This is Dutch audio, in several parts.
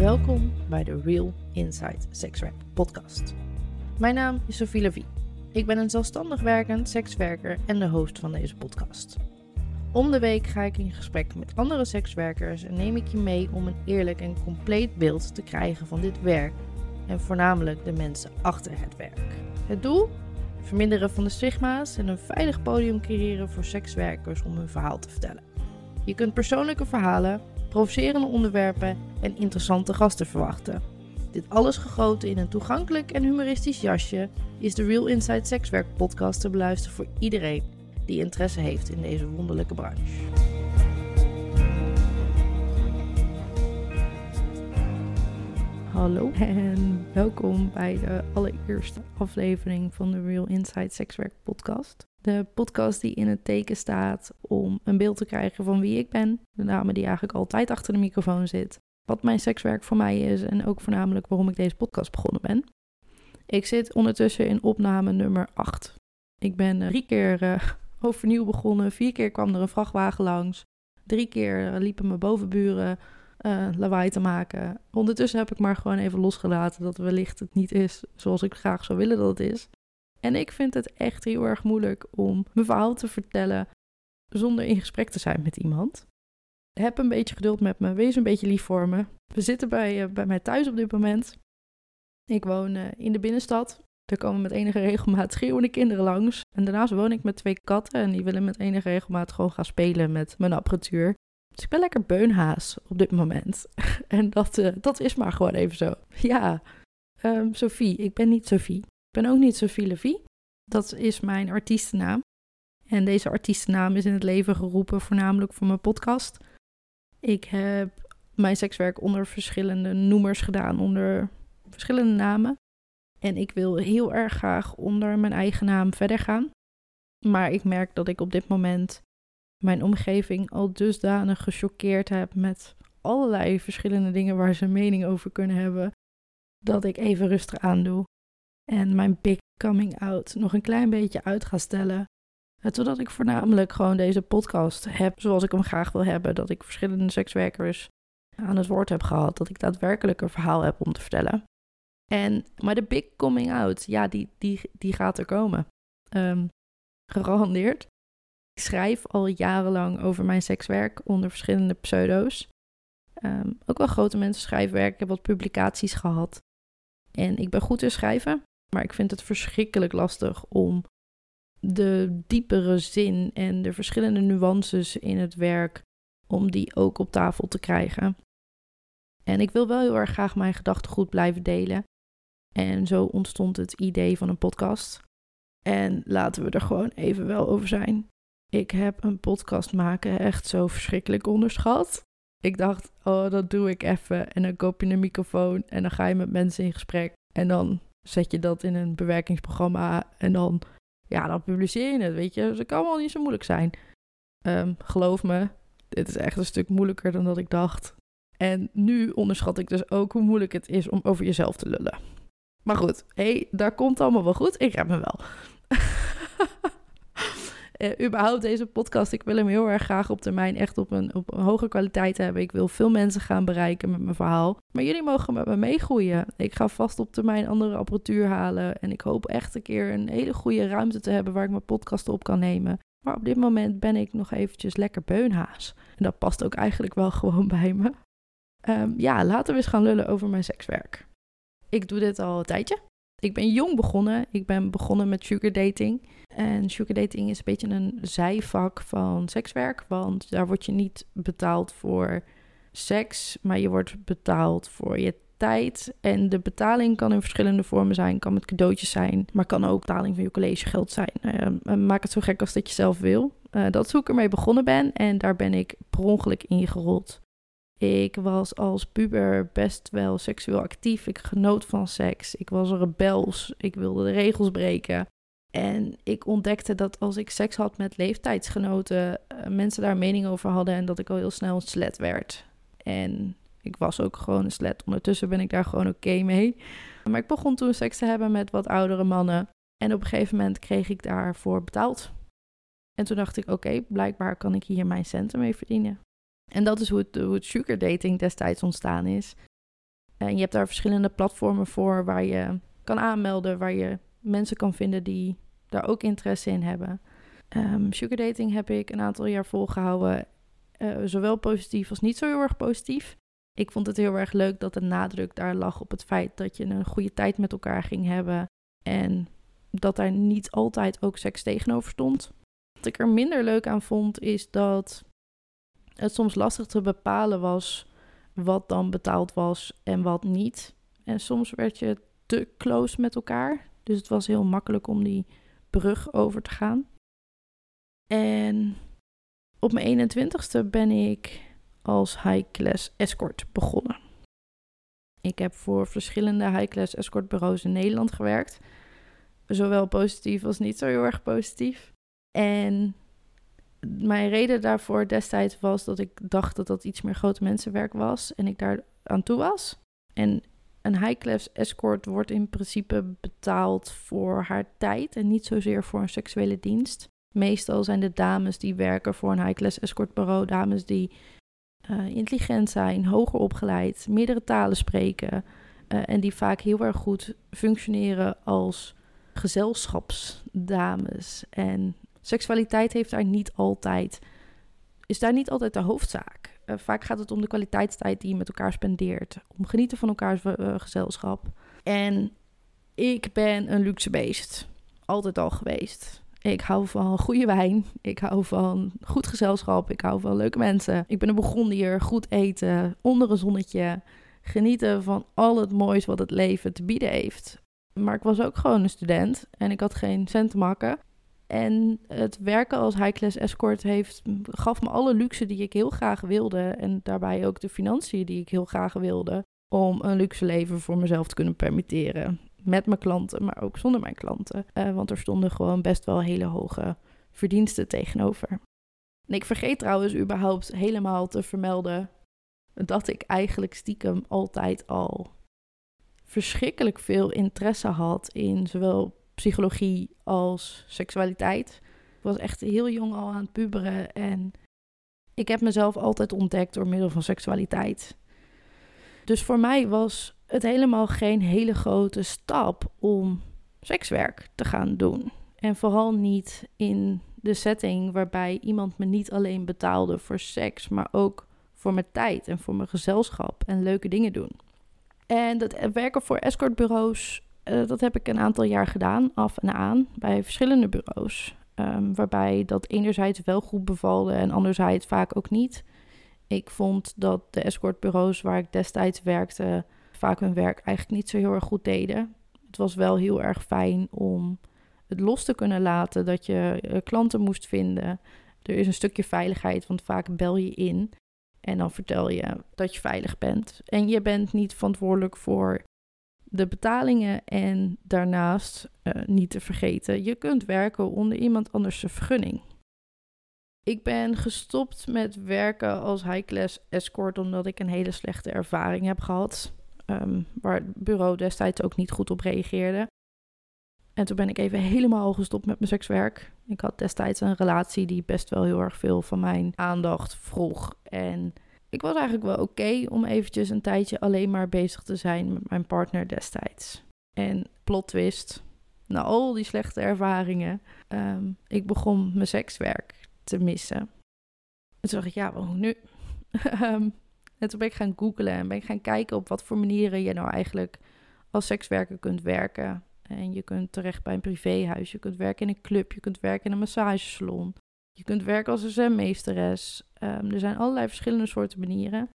Welkom bij de Real Inside Sexwerk podcast. Mijn naam is Sophie Levie. Ik ben een zelfstandig werkend sekswerker en de host van deze podcast. Om de week ga ik in gesprek met andere sekswerkers en neem ik je mee om een eerlijk en compleet beeld te krijgen van dit werk en voornamelijk de mensen achter het werk. Het doel? Verminderen van de stigma's en een veilig podium creëren voor sekswerkers om hun verhaal te vertellen. Je kunt persoonlijke verhalen, provocerende onderwerpen en interessante gasten verwachten. Dit alles gegoten in een toegankelijk en humoristisch jasje is de Real Inside Sexwerk podcast te beluisteren voor iedereen die interesse heeft in deze wonderlijke branche. Hallo en welkom bij de allereerste aflevering van de Real Inside Sexwerk podcast. De podcast die in het teken staat om een beeld te krijgen van wie ik ben, de dame die eigenlijk altijd achter de microfoon zit, wat mijn sekswerk voor mij is en ook voornamelijk waarom ik deze podcast begonnen ben. Ik zit ondertussen in opname nummer 8. Ik ben drie keer uh, overnieuw begonnen, vier keer kwam er een vrachtwagen langs, drie keer uh, liepen mijn bovenburen uh, lawaai te maken. Ondertussen heb ik maar gewoon even losgelaten dat wellicht het niet is zoals ik graag zou willen dat het is. En ik vind het echt heel erg moeilijk om mijn verhaal te vertellen zonder in gesprek te zijn met iemand. Heb een beetje geduld met me, wees een beetje lief voor me. We zitten bij, uh, bij mij thuis op dit moment. Ik woon uh, in de binnenstad. Er komen met enige regelmaat schreeuwende kinderen langs. En daarnaast woon ik met twee katten en die willen met enige regelmaat gewoon gaan spelen met mijn apparatuur. Dus ik ben lekker beunhaas op dit moment. en dat, uh, dat is maar gewoon even zo. Ja, um, Sophie. Ik ben niet Sophie. Ik ben ook niet Sophie Levie. Dat is mijn artiestennaam. En deze artiestennaam is in het leven geroepen voornamelijk voor mijn podcast. Ik heb mijn sekswerk onder verschillende noemers gedaan, onder verschillende namen. En ik wil heel erg graag onder mijn eigen naam verder gaan. Maar ik merk dat ik op dit moment mijn omgeving al dusdanig gechoqueerd heb met allerlei verschillende dingen waar ze mening over kunnen hebben, dat ik even rustig aandoe en mijn big coming out nog een klein beetje uit ga stellen. Zodat ik voornamelijk gewoon deze podcast heb zoals ik hem graag wil hebben. Dat ik verschillende sekswerkers aan het woord heb gehad. Dat ik daadwerkelijk een verhaal heb om te vertellen. En, maar de big coming out, ja, die, die, die gaat er komen. Um, gegarandeerd. Ik schrijf al jarenlang over mijn sekswerk onder verschillende pseudo's. Um, ook wel grote mensen schrijfwerk. Ik heb wat publicaties gehad. En ik ben goed in schrijven. Maar ik vind het verschrikkelijk lastig om de diepere zin en de verschillende nuances in het werk, om die ook op tafel te krijgen. En ik wil wel heel erg graag mijn gedachtegoed blijven delen. En zo ontstond het idee van een podcast. En laten we er gewoon even wel over zijn. Ik heb een podcast maken echt zo verschrikkelijk onderschat. Ik dacht, oh, dat doe ik even. En dan koop je een microfoon en dan ga je met mensen in gesprek. En dan zet je dat in een bewerkingsprogramma en dan, ja, dan publiceer je het, weet je. Dus kan wel niet zo moeilijk zijn. Um, geloof me, dit is echt een stuk moeilijker dan dat ik dacht. En nu onderschat ik dus ook hoe moeilijk het is om over jezelf te lullen. Maar goed, hé, hey, daar komt allemaal wel goed. Ik heb me wel. uh, überhaupt deze podcast, ik wil hem heel erg graag op termijn echt op een, op een hoge kwaliteit hebben. Ik wil veel mensen gaan bereiken met mijn verhaal. Maar jullie mogen met me meegroeien. Ik ga vast op termijn andere apparatuur halen. En ik hoop echt een keer een hele goede ruimte te hebben waar ik mijn podcast op kan nemen. Maar op dit moment ben ik nog eventjes lekker beunhaas. En dat past ook eigenlijk wel gewoon bij me. Um, ja, laten we eens gaan lullen over mijn sekswerk. Ik doe dit al een tijdje. Ik ben jong begonnen. Ik ben begonnen met sugar dating. En sugar dating is een beetje een zijvak van sekswerk. Want daar word je niet betaald voor seks, maar je wordt betaald voor je tijd. En de betaling kan in verschillende vormen zijn. Kan met cadeautjes zijn, maar kan ook betaling van je collegegeld zijn. Uh, maak het zo gek als dat je zelf wil. Uh, dat is hoe ik ermee begonnen ben. En daar ben ik per ongeluk ingerold. Ik was als puber best wel seksueel actief. Ik genoot van seks. Ik was rebels. Ik wilde de regels breken. En ik ontdekte dat als ik seks had met leeftijdsgenoten, uh, mensen daar mening over hadden en dat ik al heel snel een slet werd. En ik was ook gewoon een slet. Ondertussen ben ik daar gewoon oké mee. Maar ik begon toen seks te hebben met wat oudere mannen. En op een gegeven moment kreeg ik daarvoor betaald. En toen dacht ik, oké, blijkbaar kan ik hier mijn centen mee verdienen. En dat is hoe het, hoe het sugar dating destijds ontstaan is. En je hebt daar verschillende platformen voor waar je kan aanmelden, waar je mensen kan vinden die daar ook interesse in hebben. Um, sugar dating heb ik een aantal jaar volgehouden, uh, zowel positief als niet zo heel erg positief. Ik vond het heel erg leuk dat de nadruk daar lag op het feit dat je een goede tijd met elkaar ging hebben en dat daar niet altijd ook seks tegenover stond. Wat ik er minder leuk aan vond is dat het soms lastig te bepalen was wat dan betaald was en wat niet. En soms werd je te close met elkaar. Dus het was heel makkelijk om die brug over te gaan. En op mijn 21ste ben ik als high-class escort begonnen. Ik heb voor verschillende high-class escort bureaus in Nederland gewerkt. Zowel positief als niet zo heel erg positief. En mijn reden daarvoor destijds was dat ik dacht dat dat iets meer grote mensenwerk was en ik daar aan toe was. En een high-class escort wordt in principe betaald voor haar tijd en niet zozeer voor een seksuele dienst. Meestal zijn de dames die werken voor een high-class escortbureau dames die uh, intelligent zijn, hoger opgeleid, meerdere talen spreken uh, en die vaak heel erg goed functioneren als gezelschapsdames. En seksualiteit heeft daar niet altijd, is daar niet altijd de hoofdzaak. Uh, vaak gaat het om de kwaliteitstijd die je met elkaar spendeert, om genieten van elkaars gezelschap. En ik ben een luxe beest, altijd al geweest. Ik hou van goede wijn. Ik hou van goed gezelschap. Ik hou van leuke mensen. Ik ben een Burgondier. Goed eten. Onder een zonnetje. Genieten van al het moois wat het leven te bieden heeft. Maar ik was ook gewoon een student. En ik had geen cent te makken. En het werken als high-class escort heeft, gaf me alle luxe die ik heel graag wilde. En daarbij ook de financiën die ik heel graag wilde. Om een luxe leven voor mezelf te kunnen permitteren met mijn klanten, maar ook zonder mijn klanten. Uh, want er stonden gewoon best wel hele hoge verdiensten tegenover. En ik vergeet trouwens überhaupt helemaal te vermelden dat ik eigenlijk stiekem altijd al verschrikkelijk veel interesse had in zowel psychologie als seksualiteit. Ik was echt heel jong al aan het puberen en ik heb mezelf altijd ontdekt door middel van seksualiteit. Dus voor mij was het helemaal geen hele grote stap om sekswerk te gaan doen. En vooral niet in de setting waarbij iemand me niet alleen betaalde voor seks, maar ook voor mijn tijd en voor mijn gezelschap en leuke dingen doen. En dat werken voor escortbureaus, uh, dat heb ik een aantal jaar gedaan, af en aan, bij verschillende bureaus. Um, waarbij dat enerzijds wel goed bevalde en anderzijds vaak ook niet. Ik vond dat de escortbureaus waar ik destijds werkte vaak hun werk eigenlijk niet zo heel erg goed deden. Het was wel heel erg fijn om het los te kunnen laten, dat je eh, klanten moest vinden. Er is een stukje veiligheid, want vaak bel je in en dan vertel je dat je veilig bent. En je bent niet verantwoordelijk voor de betalingen en daarnaast uh, niet te vergeten, je kunt werken onder iemand anders vergunning. Ik ben gestopt met werken als high-class escort omdat ik een hele slechte ervaring heb gehad. Um, waar het bureau destijds ook niet goed op reageerde. En toen ben ik even helemaal gestopt met mijn sekswerk. Ik had destijds een relatie die best wel heel erg veel van mijn aandacht vroeg. En ik was eigenlijk wel oké om eventjes een tijdje alleen maar bezig te zijn met mijn partner destijds. En plot twist, na al die slechte ervaringen, um, ik begon mijn sekswerk te missen. En toen dacht ik, ja, hoe nu? Ehm, en toen ben ik gaan googlen en ben ik gaan kijken op wat voor manieren je nou eigenlijk als sekswerker kunt werken. En je kunt terecht bij een privéhuis, je kunt werken in een club, je kunt werken in een massagesalon. Je kunt werken als een zwemmeesteres. Um, er zijn allerlei verschillende soorten manieren.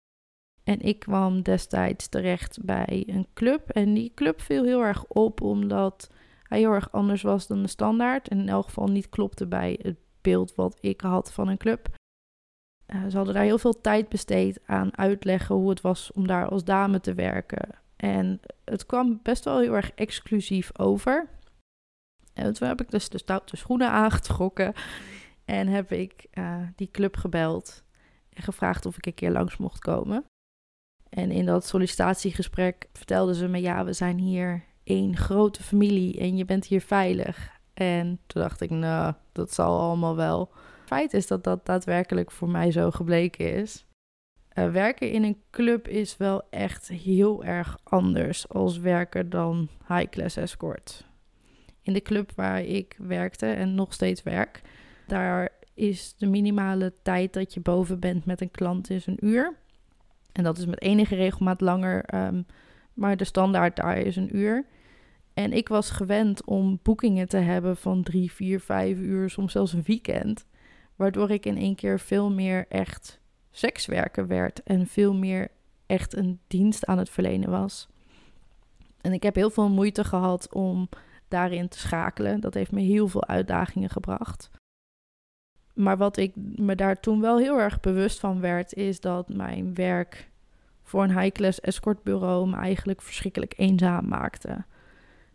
En ik kwam destijds terecht bij een club. En die club viel heel erg op omdat hij heel erg anders was dan de standaard. En in elk geval niet klopte bij het beeld wat ik had van een club. Uh, ze hadden daar heel veel tijd besteed aan uitleggen hoe het was om daar als dame te werken. En het kwam best wel heel erg exclusief over. En toen heb ik dus de stoute schoenen aangetrokken. En heb ik uh, die club gebeld en gevraagd of ik een keer langs mocht komen. En in dat sollicitatiegesprek vertelden ze me: ja, we zijn hier één grote familie en je bent hier veilig. En toen dacht ik, nou, dat zal allemaal wel. Feit is dat dat daadwerkelijk voor mij zo gebleken is. Uh, werken in een club is wel echt heel erg anders als werken dan high class escort. In de club waar ik werkte en nog steeds werk, daar is de minimale tijd dat je boven bent met een klant is een uur. En dat is met enige regelmaat langer, ehm, maar de standaard daar is een uur. En ik was gewend om boekingen te hebben van drie, vier, vijf uur, soms zelfs een weekend. Waardoor ik in één keer veel meer echt sekswerker werd en veel meer echt een dienst aan het verlenen was. En ik heb heel veel moeite gehad om daarin te schakelen. Dat heeft me heel veel uitdagingen gebracht. Maar wat ik me daar toen wel heel erg bewust van werd, is dat mijn werk voor een high-class escortbureau me eigenlijk verschrikkelijk eenzaam maakte.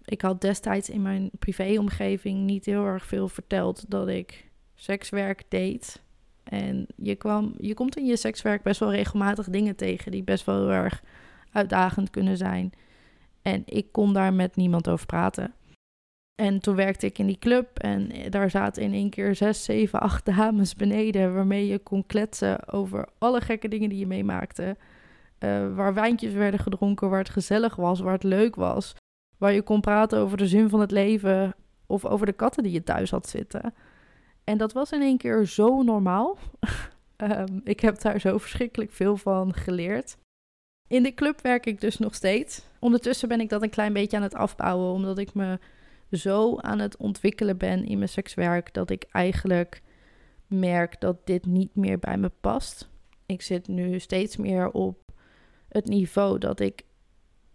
Ik had destijds in mijn privéomgeving niet heel erg veel verteld dat ik sekswerk deed. En je, kwam, je komt in je sekswerk best wel regelmatig dingen tegen die best wel heel erg uitdagend kunnen zijn. En ik kon daar met niemand over praten. En toen werkte ik in die club en daar zaten in één keer zes, zeven, acht dames beneden waarmee je kon kletsen over alle gekke dingen die je meemaakte. Uh, waar wijntjes werden gedronken, waar het gezellig was, waar het leuk was. Waar je kon praten over de zin van het leven of over de katten die je thuis had zitten. En dat was in één keer zo normaal. um, ik heb daar zo verschrikkelijk veel van geleerd. In de club werk ik dus nog steeds. Ondertussen ben ik dat een klein beetje aan het afbouwen, omdat ik me zo aan het ontwikkelen ben in mijn sekswerk dat ik eigenlijk merk dat dit niet meer bij me past. Ik zit nu steeds meer op het niveau dat ik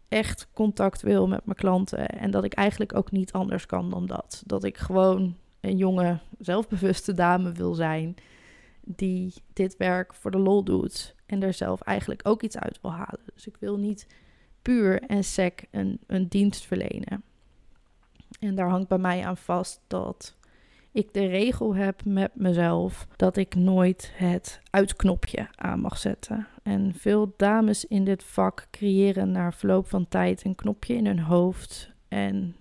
echt contact wil met mijn klanten en dat ik eigenlijk ook niet anders kan dan dat. Dat ik gewoon een jonge, zelfbewuste dame wil zijn die dit werk voor de lol doet en er zelf eigenlijk ook iets uit wil halen. Dus ik wil niet puur en sec een, een dienst verlenen. En daar hangt bij mij aan vast dat ik de regel heb met mezelf dat ik nooit het uitknopje aan mag zetten. En veel dames in dit vak creëren na verloop van tijd een knopje in hun hoofd en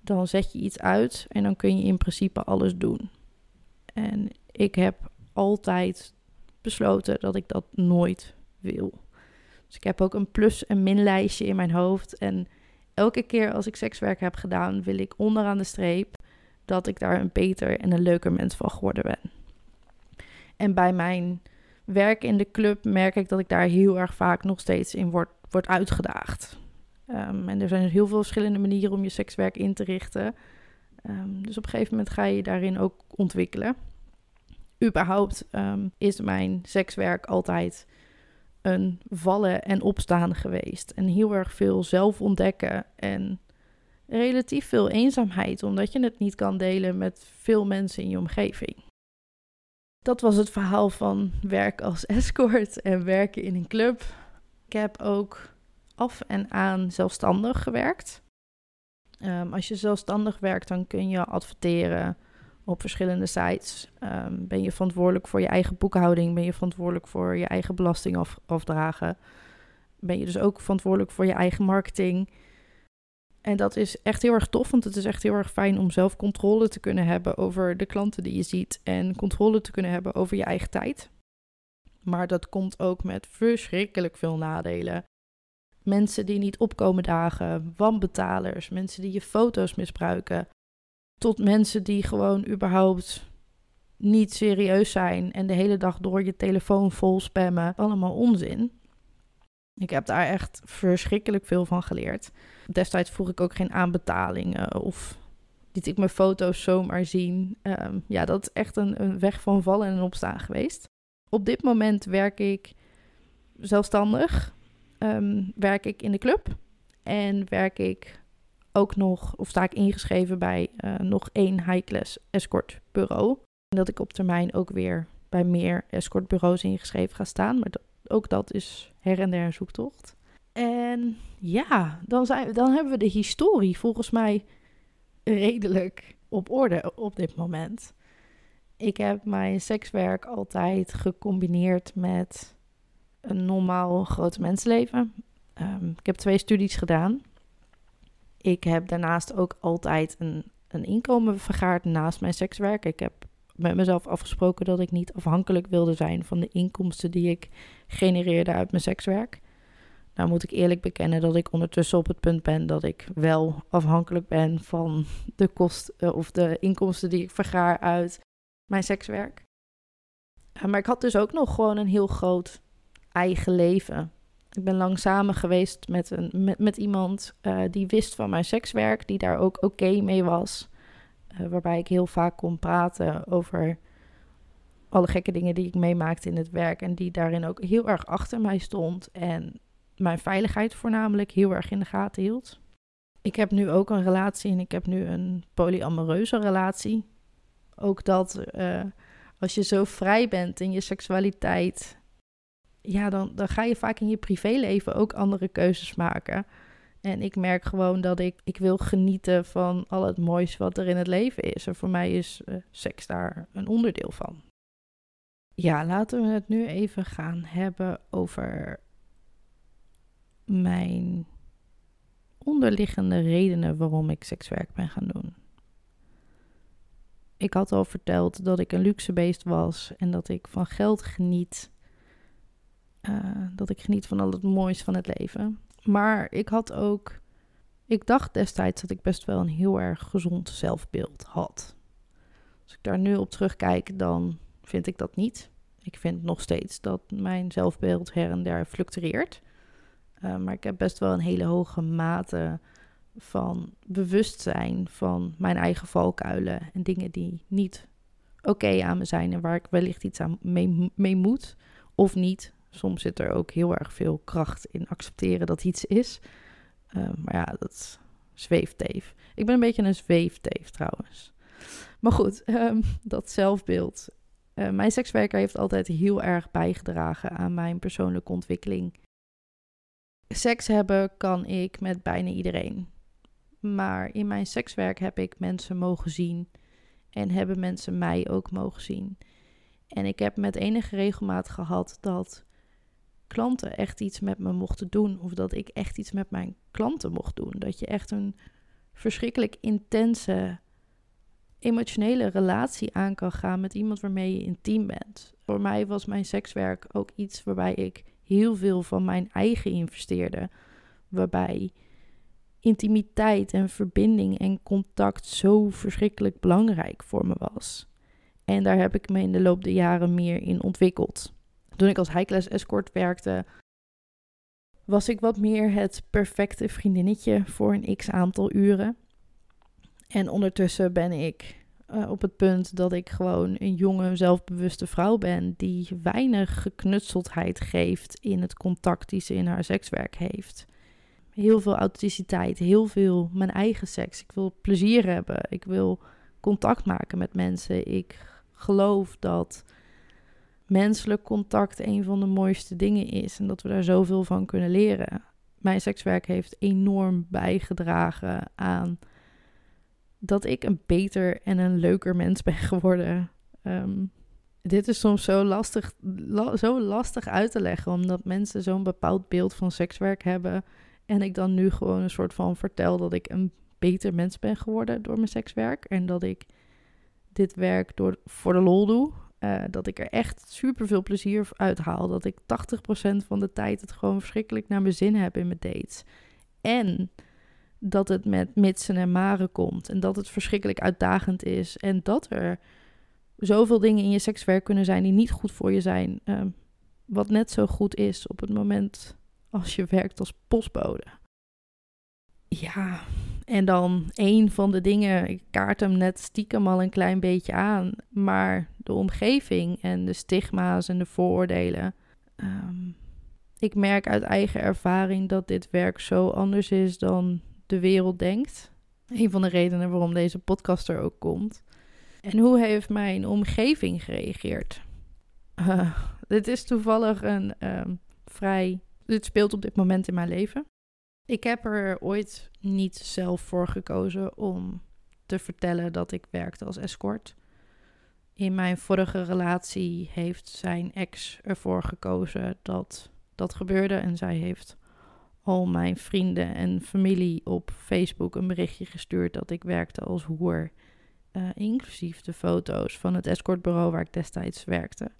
dan zet je iets uit en dan kun je in principe alles doen. En ik heb altijd besloten dat ik dat nooit wil. Dus ik heb ook een plus- en minlijstje in mijn hoofd. En elke keer als ik sekswerk heb gedaan, wil ik onderaan de streep dat ik daar een beter en een leuker mens van geworden ben. En bij mijn werk in de club merk ik dat ik daar heel erg vaak nog steeds in word, word uitgedaagd. Um, en er zijn heel veel verschillende manieren om je sekswerk in te richten. Um, dus op een gegeven moment ga je daarin ook ontwikkelen. Überhaupt um, is mijn sekswerk altijd een vallen en opstaan geweest. En heel erg veel zelf ontdekken en relatief veel eenzaamheid, omdat je het niet kan delen met veel mensen in je omgeving. Dat was het verhaal van werk als escort en werken in een club. Ik heb ook af en aan zelfstandig gewerkt. Um, als je zelfstandig werkt, dan kun je adverteren op verschillende sites. Um, ben je verantwoordelijk voor je eigen boekhouding? Ben je verantwoordelijk voor je eigen belasting afdragen? Ben je dus ook verantwoordelijk voor je eigen marketing? En dat is echt heel erg tof, want het is echt heel erg fijn om zelf controle te kunnen hebben over de klanten die je ziet en controle te kunnen hebben over je eigen tijd. Maar dat komt ook met verschrikkelijk veel nadelen mensen die niet opkomen dagen, wanbetalers, mensen die je foto's misbruiken, tot mensen die gewoon überhaupt niet serieus zijn en de hele dag door je telefoon vol spammen. Allemaal onzin. Ik heb daar echt verschrikkelijk veel van geleerd. Destijds vroeg ik ook geen aanbetalingen of liet ik mijn foto's zomaar zien. Um, ja, dat is echt een, een weg van vallen en opstaan geweest. Op dit moment werk ik zelfstandig um, werk ik in de club. En werk ik ook nog, of sta ik ingeschreven bij uh, nog één high-class escort bureau. En dat ik op termijn ook weer bij meer escortbureaus ingeschreven ga staan. Maar ook dat is her en der een zoektocht. En ja, dan, zijn, dan hebben we de historie volgens mij redelijk op orde op dit moment. Ik heb mijn sekswerk altijd gecombineerd met een normaal groot mensenleven. Um, ik heb twee studies gedaan. Ik heb daarnaast ook altijd een, een inkomen vergaard naast mijn sekswerk. Ik heb met mezelf afgesproken dat ik niet afhankelijk wilde zijn van de inkomsten die ik genereerde uit mijn sekswerk. Nou moet ik eerlijk bekennen dat ik ondertussen op het punt ben dat ik wel afhankelijk ben van de kosten of de inkomsten die ik vergaar uit mijn sekswerk. Maar ik had dus ook nog gewoon een heel groot eigen leven. Ik ben lang samen geweest met, een, met, met iemand uh, die wist van mijn sekswerk, die daar ook oké mee was. Uh, waarbij ik heel vaak kon praten over alle gekke dingen die ik meemaakte in het werk. En die daarin ook heel erg achter mij stond. En mijn veiligheid voornamelijk heel erg in de gaten hield. Ik heb nu ook een relatie en ik heb nu een polyamoreuze relatie. Ook dat uh, als je zo vrij bent in je seksualiteit, ja, dan, dan ga je vaak in je privéleven ook andere keuzes maken. En ik merk gewoon dat ik, ik wil genieten van al het moois wat er in het leven is. En voor mij is uh, seks daar een onderdeel van. Ja, laten we het nu even gaan hebben over mijn onderliggende redenen waarom ik sekswerk ben gaan doen. Ik had al verteld dat ik een luxe beest was en dat ik van geld geniet. Uh, dat ik geniet van al het moois van het leven. Maar ik had ook. Ik dacht destijds dat ik best wel een heel erg gezond zelfbeeld had. Als ik daar nu op terugkijk, dan vind ik dat niet. Ik vind nog steeds dat mijn zelfbeeld her en der fluctueert. Uh, maar ik heb best wel een hele hoge mate van bewustzijn van mijn eigen valkuilen en dingen die niet oké aan me zijn en waar ik wellicht iets aan mee, moet of niet. Soms zit er ook heel erg veel kracht in accepteren dat iets is. Uh, maar ja, dat zweefteef. Ik ben een beetje een zweefteef trouwens. Maar goed, um, dat zelfbeeld. Uh, mijn sekswerker heeft altijd heel erg bijgedragen aan mijn persoonlijke ontwikkeling. Seks hebben kan ik met bijna iedereen. Maar in mijn sekswerk heb ik mensen mogen zien en hebben mensen mij ook mogen zien. En ik heb met enige regelmaat gehad dat klanten echt iets met me mochten doen. Of dat ik echt iets met mijn klanten mocht doen. Dat je echt een verschrikkelijk intense, emotionele relatie aan kan gaan met iemand waarmee je intiem bent. Voor mij was mijn sekswerk ook iets waarbij ik heel veel van mijn eigen investeerde. Waarbij intimiteit en verbinding en contact zo verschrikkelijk belangrijk voor me was. En daar heb ik me in de loop der jaren meer in ontwikkeld. Toen ik als high-class escort werkte, was ik wat meer het perfecte vriendinnetje voor een x aantal uren. En ondertussen ben ik uh, op het punt dat ik gewoon een jonge, zelfbewuste vrouw ben die weinig geknutseldheid geeft in het contact die ze in haar sekswerk heeft. Heel veel authenticiteit, heel veel mijn eigen seks. Ik wil plezier hebben, ik wil contact maken met mensen. Ik geloof dat menselijk contact een van de mooiste dingen is en dat we daar zoveel van kunnen leren. Mijn sekswerk heeft enorm bijgedragen aan dat ik een beter en een leuker mens ben geworden. Um, dit is soms zo lastig, la, zo lastig uit te leggen, omdat mensen zo'n bepaald beeld van sekswerk hebben. En ik dan nu gewoon een soort van vertel dat ik een beter mens ben geworden door mijn sekswerk. En dat ik dit werk door, voor de lol doe. Uh, dat ik er echt super veel plezier uit haal. Dat ik 80% van de tijd het gewoon verschrikkelijk naar mijn zin heb in mijn dates. En dat het met mitsen en maren komt. En dat het verschrikkelijk uitdagend is. En dat er zoveel dingen in je sekswerk kunnen zijn die niet goed voor je zijn. Uh, wat net zo goed is op het moment als je werkt als postbode. Ja, en dan een van de dingen, ik kaart hem net stiekem al een klein beetje aan, maar de omgeving en de stigma's en de vooroordelen. Um, ik merk uit eigen ervaring dat dit werk zo anders is dan de wereld denkt. Een van de redenen waarom deze podcast er ook komt. En hoe heeft mijn omgeving gereageerd? Uh, dit is toevallig een uh, vrij. Dit speelt op dit moment in mijn leven. Ik heb er ooit niet zelf voor gekozen om te vertellen dat ik werkte als escort. In mijn vorige relatie heeft zijn ex ervoor gekozen dat dat gebeurde. En zij heeft al mijn vrienden en familie op Facebook een berichtje gestuurd dat ik werkte als hoer. uh, inclusief de foto's van het escortbureau waar ik destijds werkte.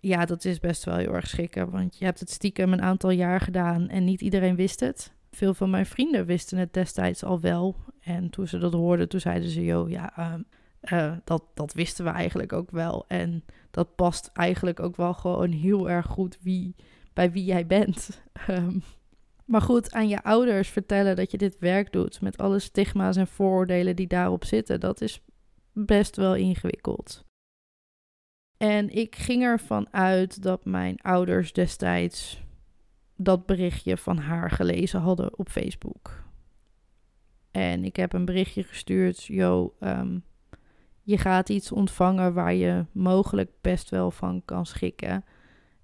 Ja, dat is best wel heel erg schrikken, want je hebt het stiekem een aantal jaar gedaan en niet iedereen wist het. Veel van mijn vrienden wisten het destijds al wel. En toen ze dat hoorden, toen zeiden ze, joh, ja, ehm, eh, dat, dat wisten we eigenlijk ook wel. En dat past eigenlijk ook wel gewoon heel erg goed wie, bij wie jij bent. Ehm, maar goed, aan je ouders vertellen dat je dit werk doet met alle stigma's en vooroordelen die daarop zitten, dat is best wel ingewikkeld. En ik ging ervan uit dat mijn ouders destijds dat berichtje van haar gelezen hadden op Facebook. En ik heb een berichtje gestuurd, yo, ehm, je gaat iets ontvangen waar je mogelijk best wel van kan schikken.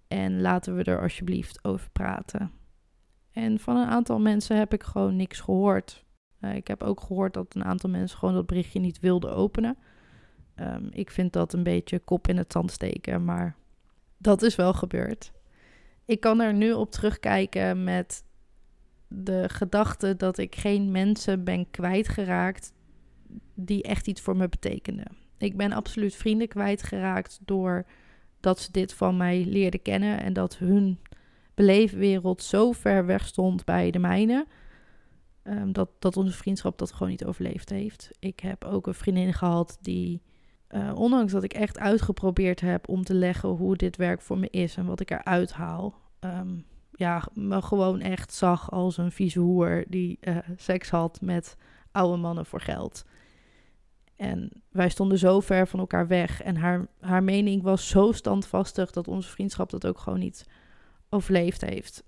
En laten we er alsjeblieft over praten. En van een aantal mensen heb ik gewoon niks gehoord. Uh, ik heb ook gehoord dat een aantal mensen gewoon dat berichtje niet wilden openen. Um, ik vind dat een beetje kop in het zand steken, maar dat is wel gebeurd. Ik kan er nu op terugkijken met de gedachte dat ik geen mensen ben kwijtgeraakt die echt iets voor me betekenden. Ik ben absoluut vrienden kwijtgeraakt door dat ze dit van mij leerden kennen en dat hun beleefwereld zo ver weg stond bij de mijne. Um, dat, dat onze vriendschap dat gewoon niet overleefd heeft. Ik heb ook een vriendin gehad die, uh, ondanks dat ik echt uitgeprobeerd heb om te leggen hoe dit werk voor me is en wat ik eruit haal, um, ja, me gewoon echt zag als een vieze hoer die uh, seks had met oude mannen voor geld. En wij stonden zo ver van elkaar weg. En haar, haar mening was zo standvastig dat onze vriendschap dat ook gewoon niet overleefd heeft.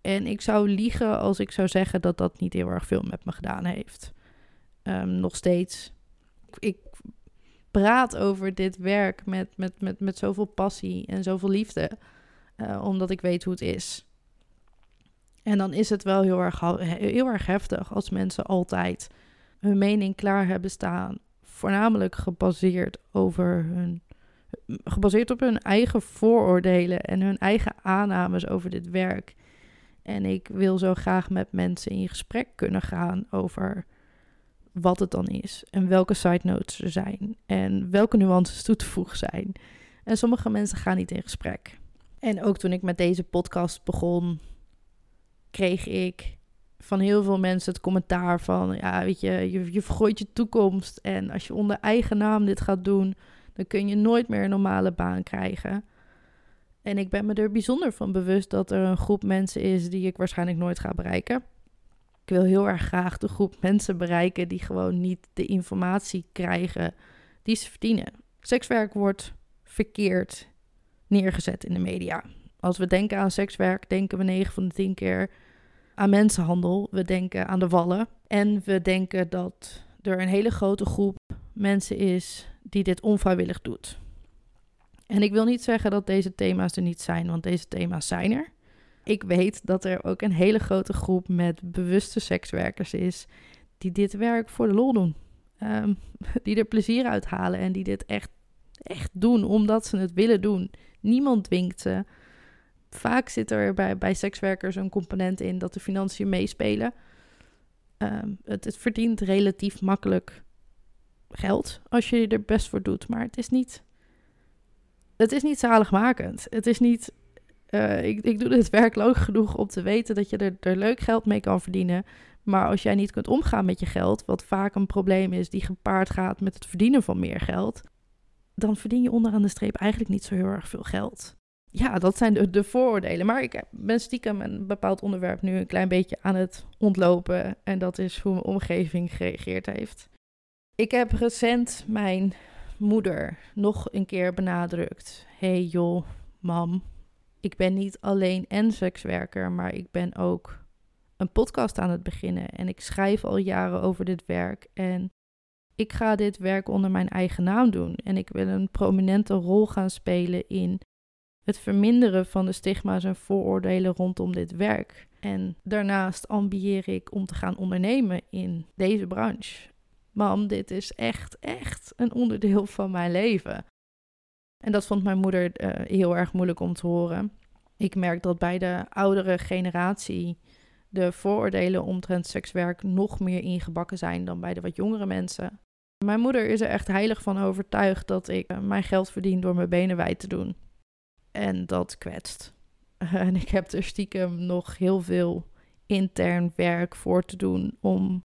En ik zou liegen als ik zou zeggen dat dat niet heel erg veel met me gedaan heeft. Um, nog steeds. Ik praat over dit werk met, met, met, met zoveel passie en zoveel liefde. Uh, omdat ik weet hoe het is. En dan is het wel heel erg, heel erg heftig als mensen altijd hun mening klaar hebben staan. Voornamelijk gebaseerd over hun gebaseerd op hun eigen vooroordelen en hun eigen aannames over dit werk. En ik wil zo graag met mensen in gesprek kunnen gaan over wat het dan is en welke side notes er zijn en welke nuances toe te voegen zijn. En sommige mensen gaan niet in gesprek. En ook toen ik met deze podcast begon, kreeg ik van heel veel mensen het commentaar van, ja, weet je, je, je vergooit je toekomst en als je onder eigen naam dit gaat doen, dan kun je nooit meer een normale baan krijgen. En ik ben me er bijzonder van bewust dat er een groep mensen is die ik waarschijnlijk nooit ga bereiken. Ik wil heel erg graag de groep mensen bereiken die gewoon niet de informatie krijgen die ze verdienen. Sekswerk wordt verkeerd neergezet in de media. Als we denken aan sekswerk, denken we 9 van de 10 keer aan mensenhandel. We denken aan de wallen. En we denken dat er een hele grote groep mensen is die dit onvrijwillig doet. En ik wil niet zeggen dat deze thema's er niet zijn, want deze thema's zijn er. Ik weet dat er ook een hele grote groep met bewuste sekswerkers is die dit werk voor de lol doen. Um, die er plezier uit halen en die dit echt, echt doen omdat ze het willen doen. Niemand dwingt ze. Vaak zit er bij, bij sekswerkers een component in dat de financiën meespelen. Um, het, het verdient relatief makkelijk geld als je er best voor doet. Maar het is niet. Het is niet zaligmakend. Het is niet. Uh, ik, ik doe dit werk genoeg om te weten dat je er, er leuk geld mee kan verdienen. Maar als jij niet kunt omgaan met je geld, wat vaak een probleem is die gepaard gaat met het verdienen van meer geld, dan verdien je onderaan de streep eigenlijk niet zo heel erg veel geld. Ja, dat zijn de, de vooroordelen. Maar ik ben stiekem een bepaald onderwerp nu een klein beetje aan het ontlopen. En dat is hoe mijn omgeving gereageerd heeft. Ik heb recent mijn moeder nog een keer benadrukt. hey joh, mam, ik ben niet alleen en sekswerker, maar ik ben ook een podcast aan het beginnen. En ik schrijf al jaren over dit werk. En ik ga dit werk onder mijn eigen naam doen. En ik wil een prominente rol gaan spelen in het verminderen van de stigma's en vooroordelen rondom dit werk. En daarnaast ambieer ik om te gaan ondernemen in deze branche mam, dit is echt, echt een onderdeel van mijn leven. En dat vond mijn moeder uh, heel erg moeilijk om te horen. Ik merk dat bij de oudere generatie de vooroordelen omtrent sekswerk nog meer ingebakken zijn dan bij de wat jongere mensen. Mijn moeder is er echt heilig van overtuigd dat ik eh, mijn geld verdien door mijn benen wijd te doen. En dat kwetst. En ik heb er stiekem nog heel veel intern werk voor te doen om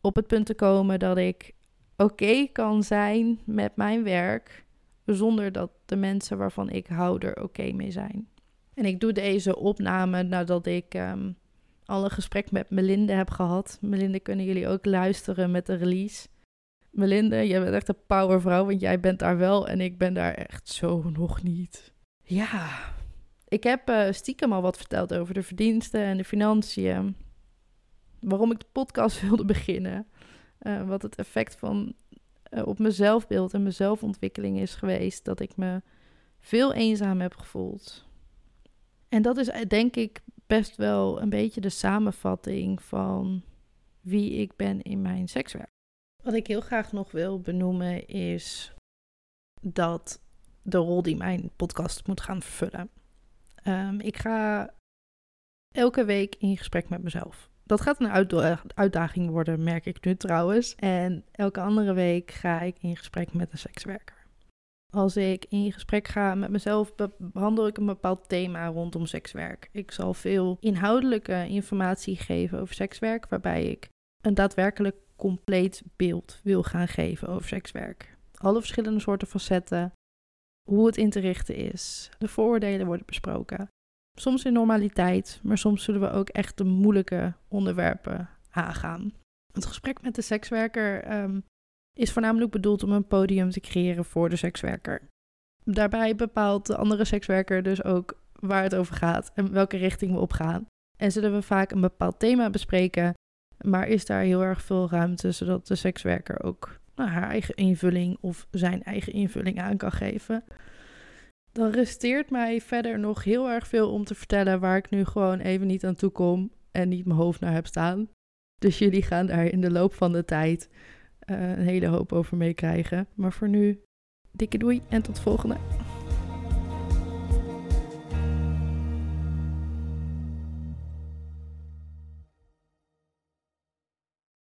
op het punt te komen dat ik oké kan zijn met mijn werk zonder dat de mensen waarvan ik hou er oké mee zijn. En ik doe deze opname nadat ik um, al een gesprek met Melinde heb gehad. Melinde kunnen jullie ook luisteren met de release. Melinde, jij bent echt een powervrouw, want jij bent daar wel en ik ben daar echt zo nog niet. Ja, ik heb uh, stiekem al wat verteld over de verdiensten en de financiën. Waarom ik de podcast wilde beginnen. Uh, wat het effect van uh, op mijn zelfbeeld en mijn zelfontwikkeling is geweest. Dat ik me veel eenzaam heb gevoeld. En dat is denk ik best wel een beetje de samenvatting van wie ik ben in mijn sekswerk. Wat ik heel graag nog wil benoemen is dat de rol die mijn podcast moet gaan vervullen. Um, ik ga elke week in gesprek met mezelf. Dat gaat een uitdaging worden, merk ik nu trouwens. En elke andere week ga ik in gesprek met een sekswerker. Als ik in gesprek ga met mezelf, behandel ik een bepaald thema rondom sekswerk. Ik zal veel inhoudelijke informatie geven over sekswerk, waarbij ik een daadwerkelijk compleet beeld wil gaan geven over sekswerk. Alle verschillende soorten facetten, hoe het in te richten is, de vooroordelen worden besproken. Soms in normaliteit, maar soms zullen we ook echt de moeilijke onderwerpen aangaan. Het gesprek met de sekswerker um, is voornamelijk bedoeld om een podium te creëren voor de sekswerker. Daarbij bepaalt de andere sekswerker dus ook waar het over gaat en welke richting we opgaan. En zullen we vaak een bepaald thema bespreken, maar is daar heel erg veel ruimte zodat de sekswerker ook nou, haar eigen invulling of zijn eigen invulling aan kan geven. Dan resteert mij verder nog heel erg veel om te vertellen waar ik nu gewoon even niet aan toe kom en niet mijn hoofd naar heb staan. Dus jullie gaan daar in de loop van de tijd uh, een hele hoop over meekrijgen. Maar voor nu, dikke doei en tot volgende.